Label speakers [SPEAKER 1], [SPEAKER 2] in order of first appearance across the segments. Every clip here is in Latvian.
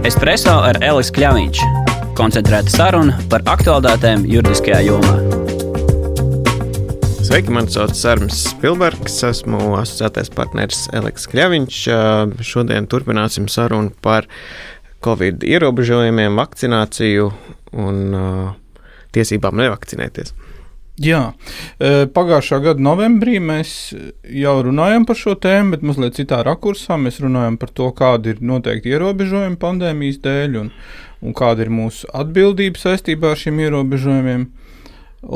[SPEAKER 1] Espreso ar Elisu Kļāviņš. Koncentrēta saruna par aktuālitātēm juridiskajā jomā.
[SPEAKER 2] Sveiki, mani sauc Sārms Spilbergs, esmu asociētais partneris Eliks Kļaviņš. Šodien turpināsim sarunu par Covid ierobežojumiem, vakcināciju un tiesībām nevakcinēties.
[SPEAKER 3] Jā, pagājušā gada novembrī mēs jau runājām par šo tēmu, bet mazliet citā rakursā. Mēs runājam par to, kādi ir noteikti ierobežojumi pandēmijas dēļ un, un kāda ir mūsu atbildība saistībā ar šiem ierobežojumiem.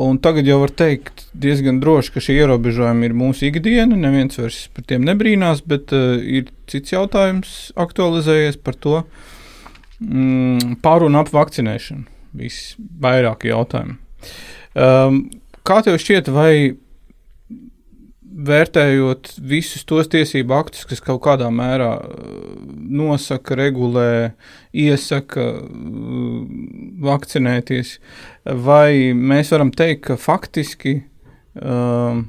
[SPEAKER 3] Un tagad jau var teikt diezgan droši, ka šie ierobežojumi ir mūsu ikdiena. Neviens vairs par tiem nebrīnās, bet uh, ir cits jautājums aktualizējies par to mm, pār un ap vakcinēšanu. Visvairāk jautājumu. Um, Kā tev šķiet, vai vērtējot visus tos tiesību aktus, kas kaut kādā mērā uh, nosaka, regulē, iesaka uh, vakcinēties, vai mēs varam teikt, ka faktiski um,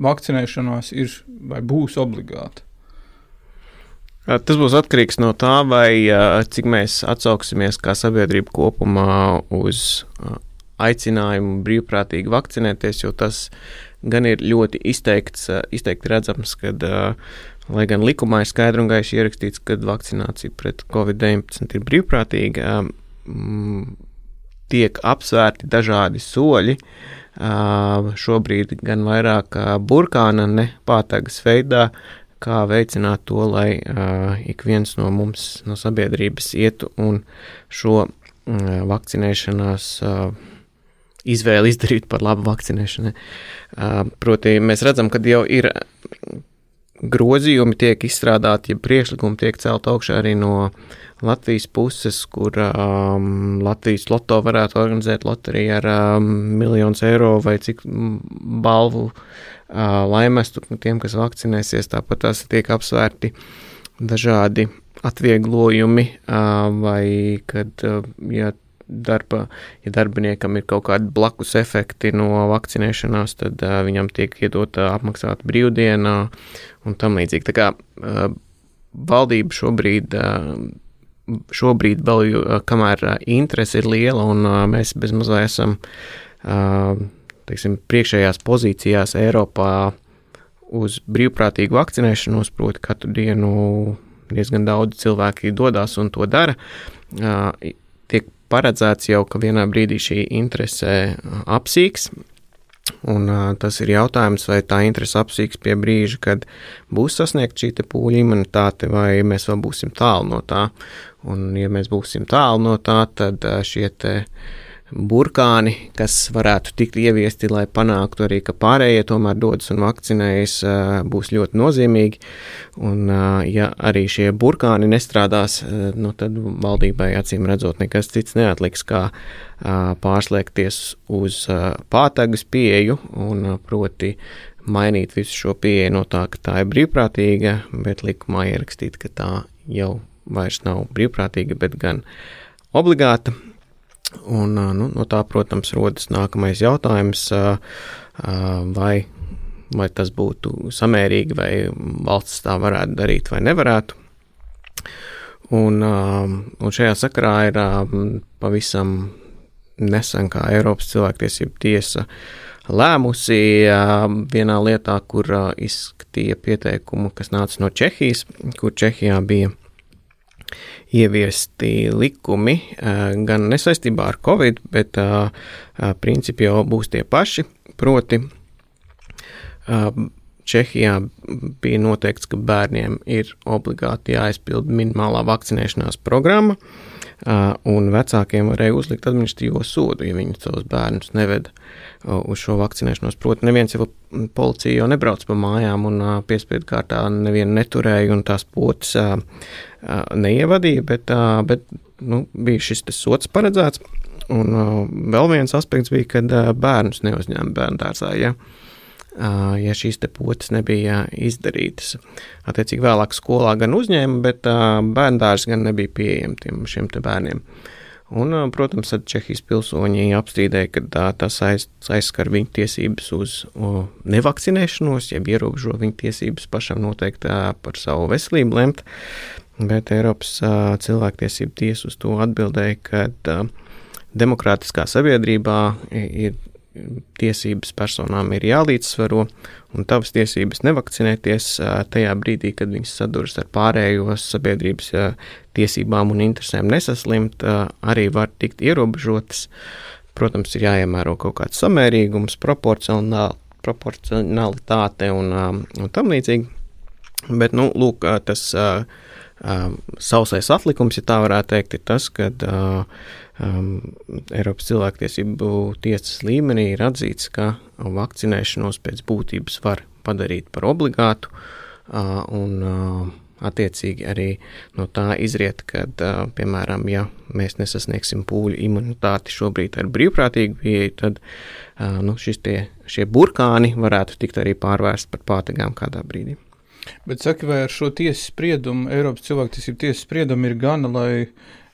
[SPEAKER 3] vakcinēšanās ir vai būs obligāta?
[SPEAKER 2] Tas būs atkarīgs no tā, vai cik mēs atsauksimies kā sabiedrība kopumā uz aicinājumu brīvprātīgi vakcinēties, jo tas gan ir ļoti izteikts, izteikti redzams, kad, lai gan likumā ir skaidri un gaiši ierakstīts, ka vakcinācija pret covid-19 ir brīvprātīga, tiek apsvērti dažādi soļi. Šobrīd gan vairāk burkāna, ne pātagas veidā, kā veicināt to, lai ik viens no mums, no sabiedrības, ietu un šo vakcinēšanās izvēli izdarīt par labu vakcinēšanai. Proti, mēs redzam, ka jau ir grozījumi tiek izstrādāti, ja priekšlikumi tiek celt augšā arī no Latvijas puses, kur um, Latvijas loto varētu organizēt loteriju ar um, miljonus eiro vai cik balvu uh, laimestu tiem, kas vakcinēsies. Tāpat tās tiek apsvērti dažādi atvieglojumi uh, vai kad, uh, ja darba, ja darbiniekam ir kaut kādi blakus efekti no vakcinēšanās, tad uh, viņam tiek iedota apmaksāta brīvdiena un tam līdzīgi. Tā kā uh, valdība šobrīd. Uh, Šobrīd vēl, uh, kamēr uh, interese ir liela un uh, mēs bezmazliet esam uh, teiksim, priekšējās pozīcijās Eiropā uz brīvprātīgu vakcinēšanos, proti, katru dienu diezgan daudz cilvēki dodas un to dara. Uh, paredzēts jau, ka vienā brīdī šī interese uh, apsīks. Un, uh, tas ir jautājums, vai tā interese apsīks pie brīža, kad būs sasniegta šī pūļa imunitāte, vai mēs vēl būsim tālu no tā. Un, ja mēs būsim tālu no tā, tad uh, šie te, uh, burkāni, kas varētu tikt ieviesti, lai panāktu arī, ka pārējie tomēr dodas un vakcinējas, būs ļoti nozīmīgi. Un, ja arī šie burkāni nestrādās, nu, tad valdībai acīm redzot nekas cits neatliks, kā pārslēgties uz pātagas pieeju un proti mainīt visu šo pieeju no tā, ka tā ir brīvprātīga, bet likumā ierakstīt, ka tā jau vairs nav brīvprātīga, bet gan obligāta. Un, nu, no tā, protams, rodas nākamais jautājums, vai, vai tas būtu samērīgi, vai valsts tā varētu darīt vai nevarētu. Un, un šajā sakarā ir pavisam nesen, kā Eiropas cilvēktiesība tiesa lēmusi vienā lietā, kur izskatīja pieteikumu, kas nāca no Čehijas, kur Čehijā bija ieviesti likumi gan nesaistībā ar covid, bet principi jau būs tie paši. Proti, Čehijā bija noteikts, ka bērniem ir obligāti jāizpild minimālā vakcinēšanās programma, un vecākiem varēja uzlikt administratīvo sodu, ja viņi savus bērnus neveda uz šo vakcinēšanos. Proti, neviens jau policija jau nebrauc pa mājām un piespiedu kārtā nevienu neturēja un tās potes neievadīja, bet, bet nu, bija šis sots paredzēts. Un vēl viens aspekts bija, kad bērnus neuzņēma bērnu dārzā. Ja? Ja šīs potes nebija izdarītas. Attiecīgi vēlāk skolā gan uzņēma, bet bērndārs gan nebija pieejams tiem šiem bērniem. Un, protams, tad Čehijas pilsoņi apstrīdēja, ka tā, tas aiz, aizskar viņu tiesības uz o, nevakcinēšanos, jeb ierobežo viņu tiesības pašam noteikt par savu veselību lemt. Bet Eiropas uh, cilvēktiesība tiesa uz to atbildēja, ka uh, demokrātiskā sabiedrībā ir tiesības personām ir jālīdzsvaro, un tavas tiesības nevakcinēties tajā brīdī, kad viņas saduras ar pārējo sabiedrības tiesībām un interesēm nesaslimt, arī var tikt ierobežotas. Protams, ir jāiemēro kaut kāds samērīgums, proporcionalitāte un, un tam līdzīgi. Bet, nu, lūk, tas sausais atlikums, ja tā varētu teikt, ir tas, ka uh, um, Eiropas cilvēktiesību tiesas līmenī ir atzīts, ka vakcinēšanos pēc būtības var padarīt par obligātu, uh, un uh, attiecīgi arī no tā izriet, ka, uh, piemēram, ja mēs nesasniegsim pūļu imunitāti šobrīd ar brīvprātīgu pieeju, tad uh, nu, tie, šie burkāni varētu tikt arī pārvērsti par pātagām kādā brīdī.
[SPEAKER 3] Bet saki, vai ar šo tiesas spriedumu, Eiropas cilvēktiesību tiesas spriedumu ir gana, lai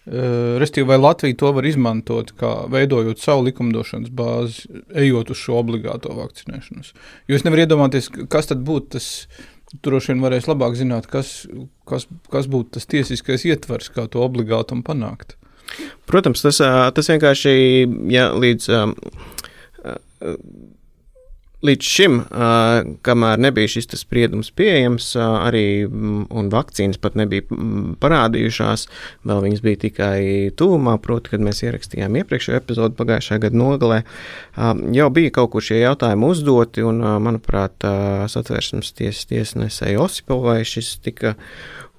[SPEAKER 3] Restīvi, vai Latvija to var izmantot, kā veidojot savu likumdošanas bāzi, ejot uz šo obligāto vakcinēšanos? Jo es nevaru iedomāties, kas tad būtu tas, tur droši vien varēs labāk zināt, kas, kas, kas būtu tas tiesiskais ietvers, kā to obligātumu panākt.
[SPEAKER 2] Protams, tas, tas vienkārši, ja līdz. Uh, Līdz šim, kamēr nebija šis spriedums pieejams, arī un vakcīnas pat nebija parādījušās, vēl viņas bija tikai tuvumā, proti, kad mēs ierakstījām iepriekšējo epizodu pagājušā gada nogalē, jau bija kaut kur šie jautājumi uzdoti, un, manuprāt, satversmes tiesas tiesnesēja Osipovai šis tika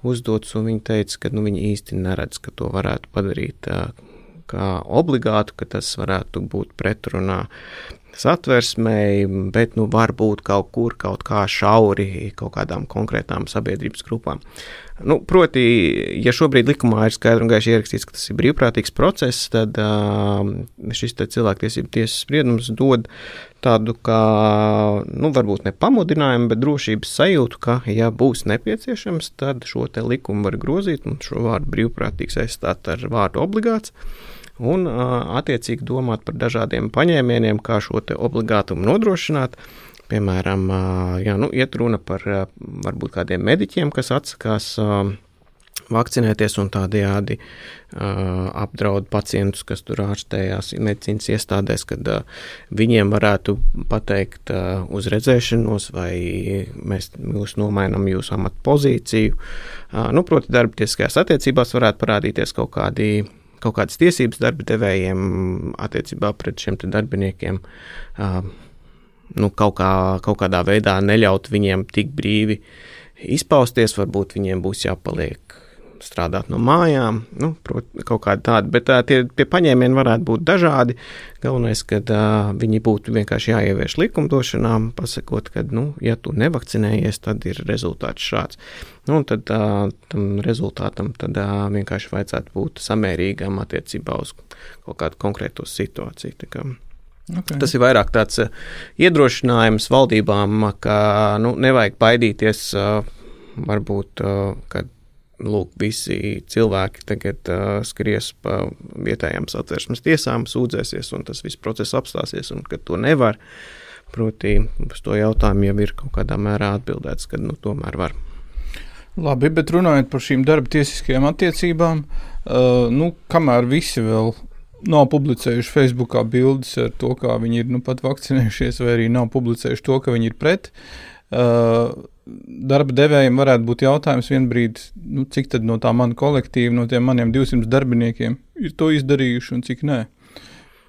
[SPEAKER 2] uzdots, un viņi teica, ka nu, viņi īsti neredz, ka to varētu padarīt kā obligātu, ka tas varētu būt pretrunā satversmei, bet nu, varbūt kaut kur kaut kā šauri kaut kādām konkrētām sabiedrības grupām. Nu, proti, ja šobrīd likumā ir skaidri un gaiši ierakstīts, ka tas ir brīvprātīgs process, tad šis cilvēktiesību tiesas spriedums dod tādu kā, nu, varbūt ne pamudinājumu, bet drošības sajūtu, ka, ja būs nepieciešams, tad šo likumu var grozīt un šo vārdu brīvprātīgs aizstāt ar vārdu obligāts un attiecīgi domāt par dažādiem paņēmieniem, kā šo obligātumu nodrošināt. Piemēram, jā, nu, iet runa par varbūt kādiem mediķiem, kas atsakās vakcinēties un tādējādi apdraud pacientus, kas tur ārstējās medicīnas iestādēs, kad viņiem varētu pateikt uz redzēšanos, vai mēs jūs nomainām jūsu amatu pozīciju. Nu, proti, darbtieskajās attiecībās varētu parādīties kaut kādi kaut kādas tiesības darba devējiem attiecībā pret šiem darbiniekiem. Nu, kaut, kā, kaut kādā veidā neļaut viņiem tik brīvi izpausties, varbūt viņiem būs jāpaliek strādāt no mājām, nu, prot, kaut kāda tāda, bet tā, tie, tie paņēmieni varētu būt dažādi. Galvenais, ka uh, viņi būtu vienkārši jāievieš likumdošanā, pasakot, ka, nu, ja tu nevakcinējies, tad ir rezultāts šāds. Nu, un tad uh, tam rezultātam tad, uh, vienkārši vajadzētu būt samērīgam attiecībā uz kaut kādu konkrētu situāciju. Okay. Tas ir vairāk tāds iedrošinājums valdībām, ka nu, nevajag baidīties varbūt, kad lūk, visi cilvēki tagad uh, skries pa vietējām satversmes tiesām, sūdzēsies, un tas viss process apstāsies, un ka to nevar. Proti, uz to jautājumu jau ir kaut kādā mērā atbildēts, ka nu, tomēr var.
[SPEAKER 3] Labi, bet runājot par šīm darba tiesiskajām attiecībām, uh, nu, kamēr visi vēl nav publicējuši Facebookā bildes ar to, kā viņi ir nu, pat vakcinējušies, vai arī nav publicējuši to, ka viņi ir pret. Uh, darba devējiem varētu būt jautājums vienā brīdī, nu, cik no tā mana kolektīva, no tiem maniem 200 darbiniekiem ir to izdarījuši un cik nē.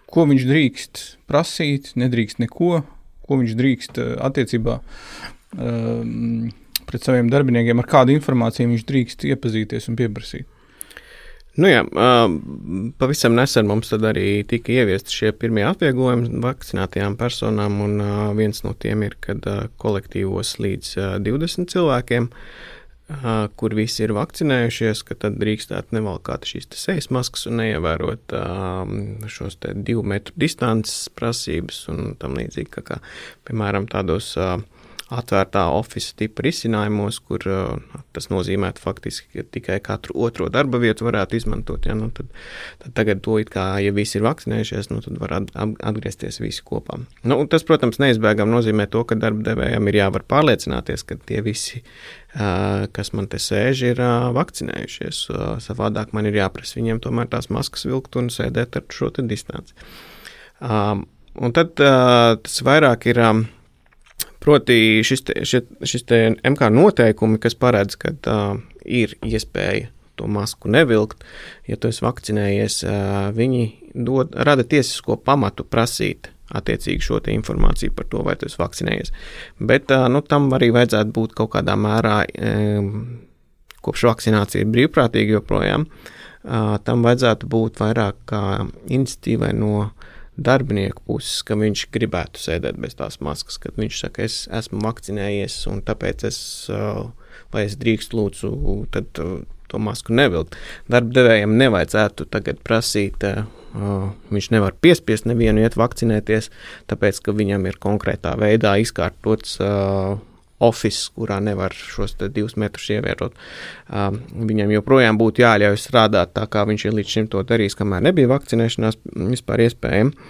[SPEAKER 3] Ko viņš drīkst prasīt, nedrīkst neko, ko viņš drīkst uh, attiecībā um, pret saviem darbiniekiem, ar kādu informāciju viņš drīkst iepazīties un pieprasīt.
[SPEAKER 2] Nu jā, pavisam nesen mums arī tika ieviesti šie pirmie atvieglojumi vakcinētajām personām, un viens no tiem ir, kad kolektīvos līdz 20 cilvēkiem, kur visi ir vakcinējušies, ka tad drīkstētu nevalkāt šīs sejas maskas un neievērot šos divu metru distances prasības un tam līdzīgi, kā, kā piemēram tādos atvērtā oficiāla tipa risinājumos, kur uh, tas nozīmē faktiski, ka tikai katru otro darba vietu varētu izmantot. Ja, nu, tad, tad tagad to it kā, ja visi ir vakcinējušies, nu, tad var atgriezties visi kopā. Nu, tas, protams, neizbēgami nozīmē to, ka darba devējiem ir jāvar pārliecināties, ka tie visi, uh, kas man te sēž, ir uh, vakcinējušies. Savādāk man ir jāprasa viņiem tomēr tās maskas vilkt un sēdēt ar šo distanci. Um, un tad tas vairāk ir. Um, Proti, šis, te, šis, šis te MK noteikumi, kas paredz, ka uh, ir iespēja to masku nevilkt, ja tu esi vakcinējies, uh, viņi dod, rada tiesisko pamatu prasīt attiecīgi šo informāciju par to, vai tu esi vakcinējies. Bet uh, nu, tam arī vajadzētu būt kaut kādā mērā, um, kopš vakcinācija ir brīvprātīga joprojām, uh, tam vajadzētu būt vairāk kā iniciatīvai no darbinieku puses, ka viņš gribētu sēdēt bez tās maskas, kad viņš saka, es esmu vakcinējies un tāpēc es, vai es drīkstu lūdzu, tad to masku nevilkt. Darba devējiem nevajadzētu tagad prasīt, viņš nevar piespiest nevienu iet vakcinēties, tāpēc, ka viņam ir konkrētā veidā izkārtots oficiāls, kurā nevar šos divus metrus ievērot. Um, viņam joprojām būtu jāļauj strādāt tā, kā viņš ir līdz šim to darījis, kamēr nebija vakcinēšanās vispār iespējama.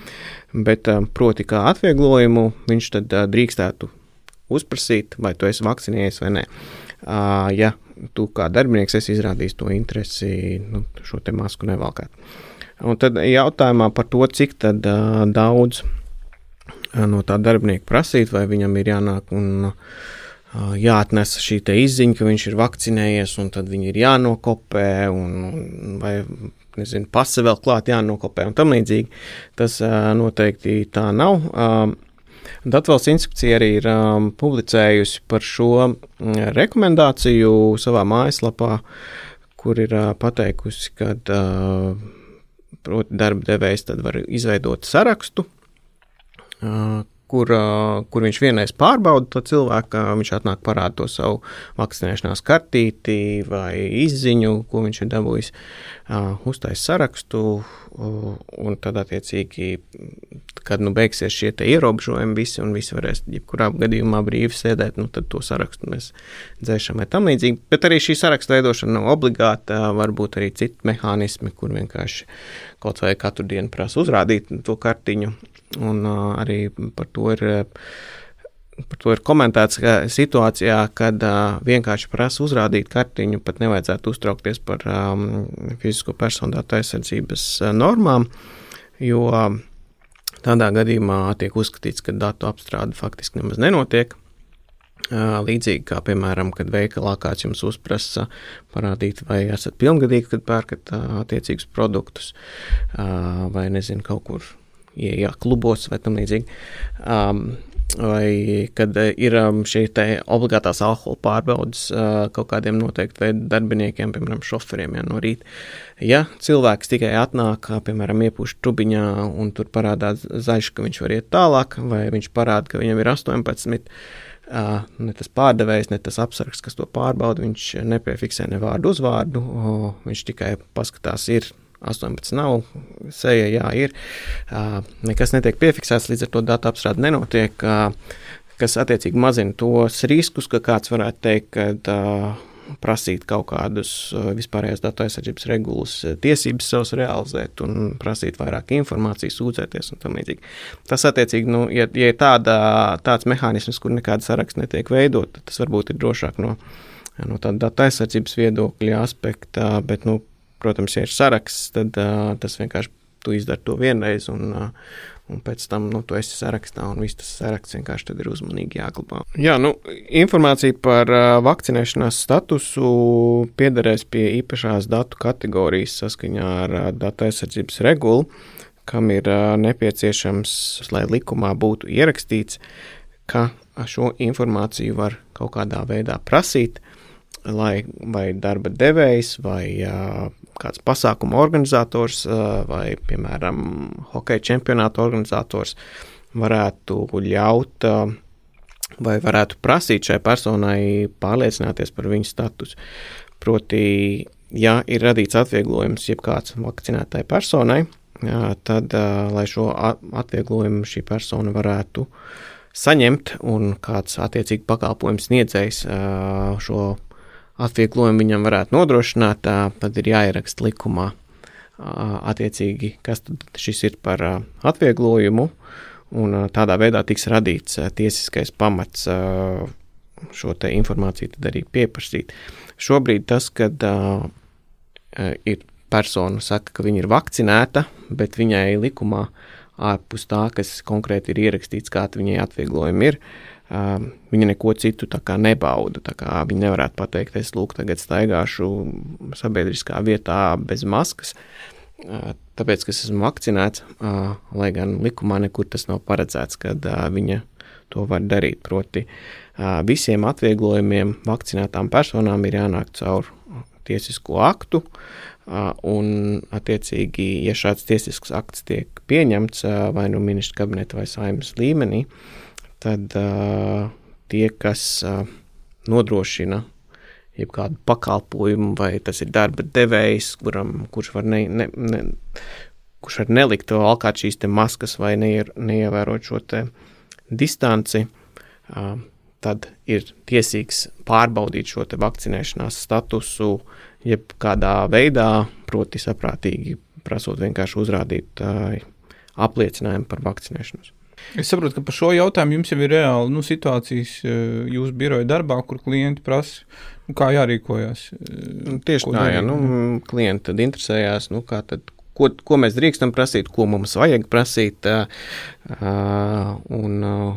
[SPEAKER 2] Bet, um, proti, kā atvieglojumu viņš tad uh, drīkstētu uzprasīt, vai tu esi vakcinējies vai nē. Uh, ja tu kā darbinieks esi izrādījis to interesi, nu, šo te masku nevalkāt. Un tad jautājumā par to, cik tad, uh, daudz uh, no tā darbinieka prasīt, vai viņam ir jānāk un uh, jāatnes šī izziņa, ka viņš ir vakcinējies, un tad viņi ir jānokopē, un, vai nezinu, pase vēl klāt jānokopē, un tam līdzīgi. Tas noteikti tā nav. Datvalsts inspekcija arī ir um, publicējusi par šo rekomendāciju savā mājaslapā, kur ir uh, pateikusi, ka uh, darba devējs var izveidot sarakstu, uh, kur, kur viņš vienreiz pārbauda to cilvēku, viņš atnāk parāda to savu vakcinēšanās kartīti vai izziņu, ko viņš ir dabūjis, uztais sarakstu, un tad attiecīgi, kad nu beigsies šie ierobežojumi visi, un visi varēs jebkurā gadījumā brīvi sēdēt, nu tad to sarakstu mēs dzēšam vai tam līdzīgi, bet arī šī saraksta veidošana nav obligāta, varbūt arī citi mehānismi, kur vienkārši kaut vai katru dienu prasa uzrādīt to kartiņu, Un arī par to ir. Par to ir komentēts, ka situācijā, kad uh, vienkārši prasa uzrādīt kartiņu, pat nevajadzētu uztraukties par um, fizisko personu datu aizsardzības uh, normām, jo uh, tādā gadījumā tiek uzskatīts, ka datu apstrāde faktiski nemaz nenotiek. Līdzīgi kā, piemēram, kad veikalā kāds jums uzprasa parādīt, vai esat pilngadīgi, kad pērkat attiecīgus produktus, vai nezinu, kaut kur ieejā klubos vai tam līdzīgi. Um, vai kad ir um, šī obligātās alkohola pārbaudas uh, kaut kādiem noteikti veidu darbiniekiem, piemēram, šoferiem ja, no rīta. Ja cilvēks tikai atnāk, piemēram, iepūš trubiņā un tur parādās zaļš, ka viņš var iet tālāk, vai viņš parāda, ka viņam ir 18. Uh, ne tas pārdevējs, ne tas apsargs, kas to pārbauda, viņš nepiefiksē ne vārdu uzvārdu, viņš tikai paskatās, ir 18 nav, seja, jā, ir. Uh, nekas netiek piefiksēts, līdz ar to datu apstrāde nenotiek, uh, kas attiecīgi mazina tos riskus, ka kāds varētu teikt, ka uh, prasīt kaut kādus vispārējās datu aizsardzības regulas tiesības savus realizēt un prasīt vairāk informācijas, sūdzēties un tam līdzīgi. Tas attiecīgi, nu, ja, ja ir tāda, tāds mehānisms, kur nekāda saraksta netiek veidot, tad tas varbūt ir drošāk no, no tāda datu aizsardzības viedokļa aspekta, bet, nu, Protams, ja ir saraksts, tad uh, tas vienkārši tu izdari to vienreiz, un, uh, un pēc tam nu, tu esi sarakstā, un viss tas saraksts vienkārši ir uzmanīgi jāglabā. Jā, nu, informācija par uh, vakcinēšanās statusu piederēs pie īpašās datu kategorijas saskaņā ar uh, datu aizsardzības regulu, kam ir uh, nepieciešams, lai likumā būtu ierakstīts, ka šo informāciju var kaut kādā veidā prasīt, lai vai darba devējs vai kāds pasākuma organizators vai, piemēram, hokeja čempionāta organizators varētu ļaut vai varētu prasīt šai personai pārliecināties par viņu statusu. Proti, ja ir radīts atvieglojums jebkāds vakcinētai personai, tad, lai šo atvieglojumu šī persona varētu saņemt, un kāds attiecīgi pakalpojums sniedzējs šo atvieglojumu viņam varētu nodrošināt, tad ir jāieraksta likumā attiecīgi, kas šis ir par atvieglojumu, un tādā veidā tiks radīts tiesiskais pamats šo te informāciju tad arī pieprasīt. Šobrīd tas, kad ir persona saka, ka viņa ir vakcinēta, bet viņai likumā ārpus tā, kas konkrēti ir ierakstīts, kāda viņai atvieglojumi ir, uh, viņa neko citu nebauda. Viņa nevarētu pateikt, es lūk, tagad staigāšu sabiedriskā vietā bez maskas. Tāpēc, ka es esmu vakcinēts, lai gan likumā nekur tas nav paredzēts, kad viņa to var darīt. Proti, visiem atvieglojumiem vakcinētām personām ir jānāk caur tiesisko aktu, Un, attiecīgi, ja šāds tiesisks akts tiek pieņemts vai nu ministra kabineta vai saimnes līmenī, tad uh, tie, kas uh, nodrošina jebkādu pakalpojumu, vai tas ir darba devējs, kuram, kurš var, ne, ne, ne, kurš var nelikt valkāt šīs maskas vai neier, neievērot šo distanci, tad ir tiesīgs pārbaudīt šo vakcinēšanās statusu, jebkādā veidā, proti, saprātīgi prasot vienkārši uzrādīt apliecinājumu par vakcinēšanos.
[SPEAKER 3] Es saprotu, ka par šo jautājumu jums jau ir reāli nu, situācijas jūsu biroja darbā, kur klienti prasa, nu, kā jārīkojas.
[SPEAKER 2] Nu, tieši tā, jā, nu, klienti tad interesējās, nu, kā tad, ko, ko mēs drīkstam prasīt, ko mums vajag prasīt, uh, un uh,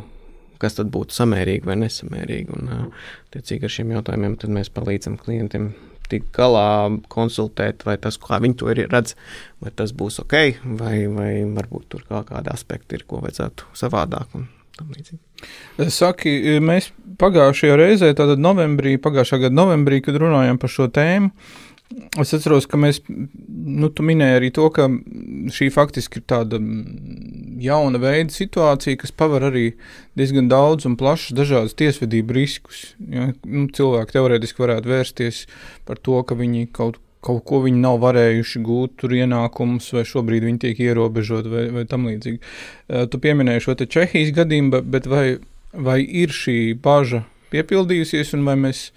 [SPEAKER 2] kas tad būtu samērīgi vai nesamērīgi. Un, uh, tiecīgi ar šiem jautājumiem mēs palīdzam klientiem tikt galā, konsultēt, vai tas, kā viņi to ir redz, vai tas būs ok, vai, vai varbūt tur kā kādi aspekti ir, ko vajadzētu savādāk.
[SPEAKER 3] Saki, mēs pagājušajā reizē, tātad novembrī, pagājušā gada novembrī, kad runājām par šo tēmu, Es atceros, ka mēs, nu, tu minēji arī to, ka šī faktiski ir tāda jauna veida situācija, kas paver arī diezgan daudz un plašus dažādus tiesvedību riskus. Ja? Nu, cilvēki teorētiski varētu vērsties par to, ka viņi kaut, kaut ko viņi nav varējuši gūt, tur ienākumus, vai šobrīd viņi tiek ierobežoti, vai, vai tam līdzīgi. Uh, tu pieminēji šo te Čehijas gadījumu, bet vai, vai ir šī baža piepildījusies, un vai mēs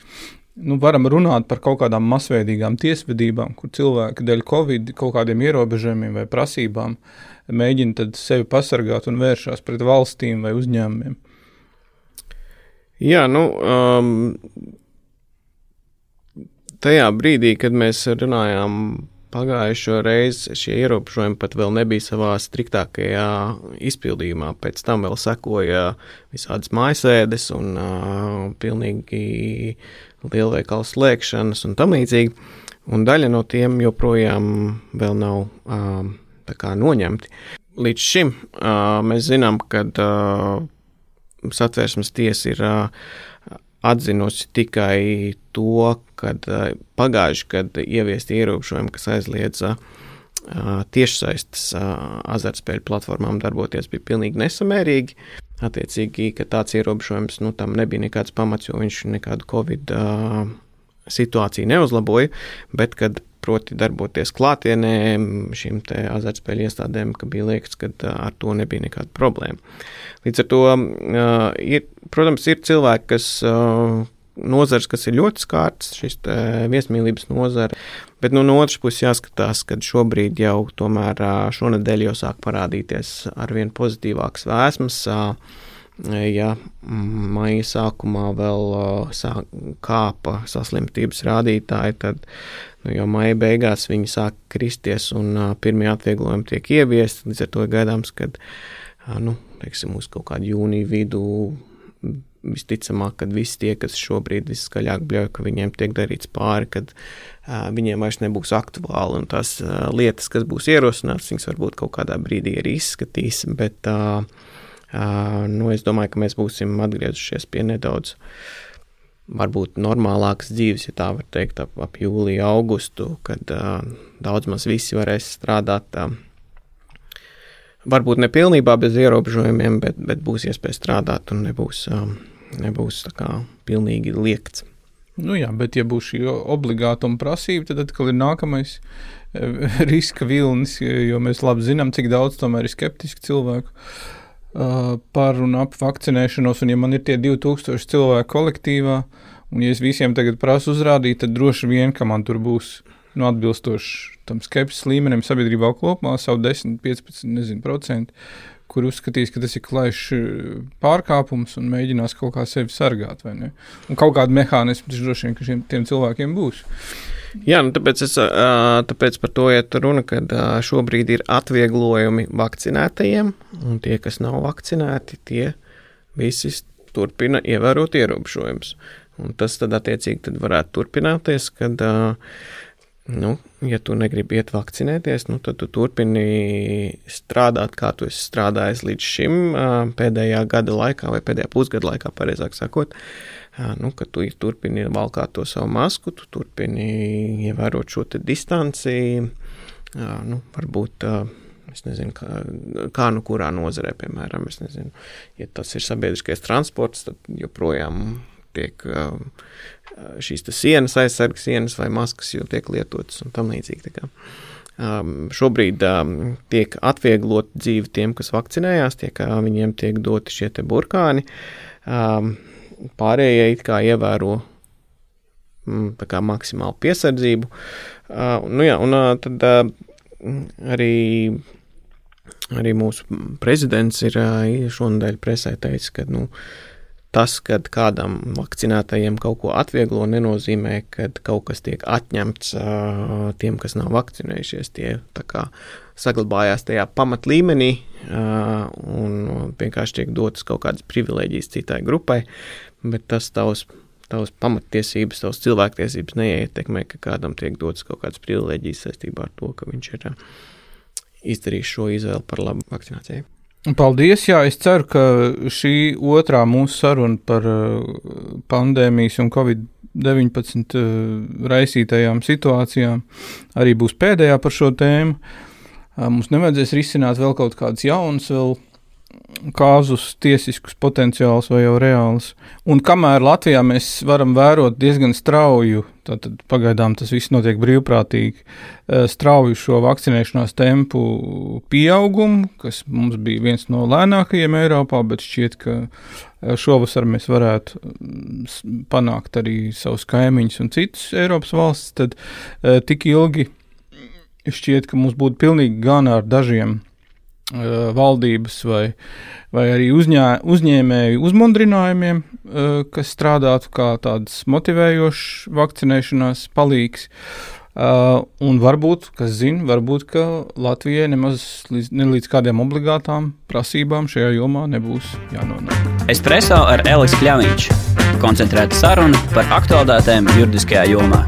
[SPEAKER 3] nu, varam runāt par kaut kādām masveidīgām tiesvedībām, kur cilvēki dēļ covid kaut kādiem ierobežojumiem vai prasībām mēģina sevi pasargāt un vēršās pret valstīm vai uzņēmumiem.
[SPEAKER 2] Jā, nu, um, tajā brīdī, kad mēs runājām pagājušo reizi, šie ierobežojumi pat vēl nebija savā striktākajā izpildījumā. Pēc tam vēl sekoja visādas mājasēdes un uh, pilnīgi lielveikalu slēgšanas un tam līdzīgi. Un daļa no tiem joprojām vēl nav um, noņemti. Līdz šim uh, mēs zinām, ka uh, satversmes tiesa ir uh, atzinusi tikai to, ka uh, pagājuši gadu ieviest ierobežojumi, kas aizliedza uh, tiešsaistes azartspēļu platformām darboties, bija pilnīgi nesamērīgi. Attiecīgi, ka tāds ierobežojums nu, tam nebija nekāds pamats, jo viņš nekādu covid uh, situāciju neuzlaboja, bet kad proti darboties klātienē šīm azartspēļu iestādēm, ka bija liekas, ka ar to nebija nekāda problēma. Līdz ar to, uh, ir, protams, ir cilvēki, kas uh, nozars, kas ir ļoti skārts, šis viesmīlības nozara. Bet nu, no otras puses jāskatās, ka šobrīd jau tomēr šonadēļ jau sāk parādīties arvien pozitīvākas vēsmas. Ja maija sākumā vēl sāk, kāpa saslimtības rādītāji, tad nu, jau maija beigās viņi sāk kristies un pirmie atvieglojumi tiek ieviesti. Līdz ar to gaidāms, ka nu, teiksim, uz kaut kādu jūniju vidu visticamāk, ka visi tie, kas šobrīd viskaļāk bļauj, ka viņiem tiek darīts pāri, kad uh, viņiem vairs nebūs aktuāli, un tās uh, lietas, kas būs ierosināts, viņas varbūt kaut kādā brīdī arī izskatīs, bet uh, uh, nu, es domāju, ka mēs būsim atgriezušies pie nedaudz varbūt normālākas dzīves, ja tā var teikt, ap, ap jūliju, augustu, kad uh, daudz maz visi varēs strādāt. Uh, varbūt ne pilnībā bez ierobežojumiem, bet, bet būs iespēja strādāt un nebūs um, nebūs tā kā pilnīgi liekts.
[SPEAKER 3] Nu jā, bet ja būs šī obligātuma prasība, tad atkal ir nākamais e, riska vilnis, jo mēs labi zinām, cik daudz tomēr ir skeptiski cilvēku. uh, par un ap vakcinēšanos, un ja man ir tie 2000 cilvēku kolektīvā, un ja es visiem tagad prasu uzrādīt, tad droši vien, ka man tur būs nu, atbilstoši tam skepsis līmenim sabiedrībā kopumā savu 10, 15, nezinu, procentu, kur uzskatīs, ka tas ir klajšs pārkāpums un mēģinās kaut kā sevi sargāt. Un kaut kāda mehānisma droši vien, šiem cilvēkiem būs.
[SPEAKER 2] Jā, nu tāpēc, es, tāpēc par to iet runa, ka šobrīd ir atvieglojumi vakcinētajiem, un tie, kas nav vakcinēti, tie visi turpina ievērot ierobežojumus. Un tas tad attiecīgi tad varētu turpināties, kad, nu, ja tu negribi iet vakcinēties, nu, tad tu turpini strādāt, kā tu esi strādājis līdz šim pēdējā gada laikā vai pēdējā pusgada laikā, pareizāk sakot. Nu, ka tu turpini valkāt to savu masku, tu turpini ievērot šo distanci. Nu, varbūt es nezinu, kā, kā nu kurā nozarē, piemēram, nezinu, ja tas ir sabiedriskais transports, tad joprojām tiek šīs sienas aizsargas, sienas vai maskas jau tiek lietotas un tam līdzīgi. Um, šobrīd um, tiek atvieglot dzīve tiem, kas vakcinējās, tiek, uh, viņiem tiek doti šie burkāni. Um, pārējie it kā ievēro mm, kā maksimālu piesardzību. Uh, nu jā, un uh, tad uh, arī, arī mūsu prezidents ir uh, šonadēļ presē teicis, ka nu, tas, kad kādam vakcinētajiem kaut ko atvieglo, nenozīmē, ka kaut kas tiek atņemts tiem, kas nav vakcinējušies. Tie kā, saglabājās tajā pamatlīmenī un vienkārši tiek dotas kaut kādas privilēģijas citai grupai, bet tas tavs, tavs pamattiesības, tavs cilvēktiesības neietekmē, ka kādam tiek dotas kaut kādas privilēģijas saistībā ar to, ka viņš ir izdarījis šo izvēli par labu vakcinācijai.
[SPEAKER 3] Paldies! Jā, es ceru, ka šī otrā mūsu saruna par pandēmijas un covid-19 raisītajām situācijām arī būs pēdējā par šo tēmu. Mums nevajadzēs risināt vēl kaut kādus jaunus, vēl kāzus, tiesiskus potenciālus vai jau reālus. Un kamēr Latvijā mēs varam vērot diezgan strauju, tad pagaidām tas viss notiek brīvprātīgi, strauju šo vakcinēšanās tempu pieaugumu, kas mums bija viens no lēnākajiem Eiropā, bet šķiet, ka šovasar mēs varētu panākt arī savus kaimiņus un citus Eiropas valsts, tad tik ilgi šķiet, ka mums būtu pilnīgi gan ar dažiem valdības vai, vai arī uzņē, uzņēmēju uzmundrinājumiem, uh, kas strādātu kā tāds motivējošs vakcinēšanās palīgs. Uh, un varbūt, kas zina, varbūt Latvijai nemaz līdz, ne līdz kādiem obligātām prasībām šajā jomā nebūs jānonāk.
[SPEAKER 1] Espreso ar Elisu Kļāviņš. Koncentrēta saruna par aktuālitātēm juridiskajā jomā.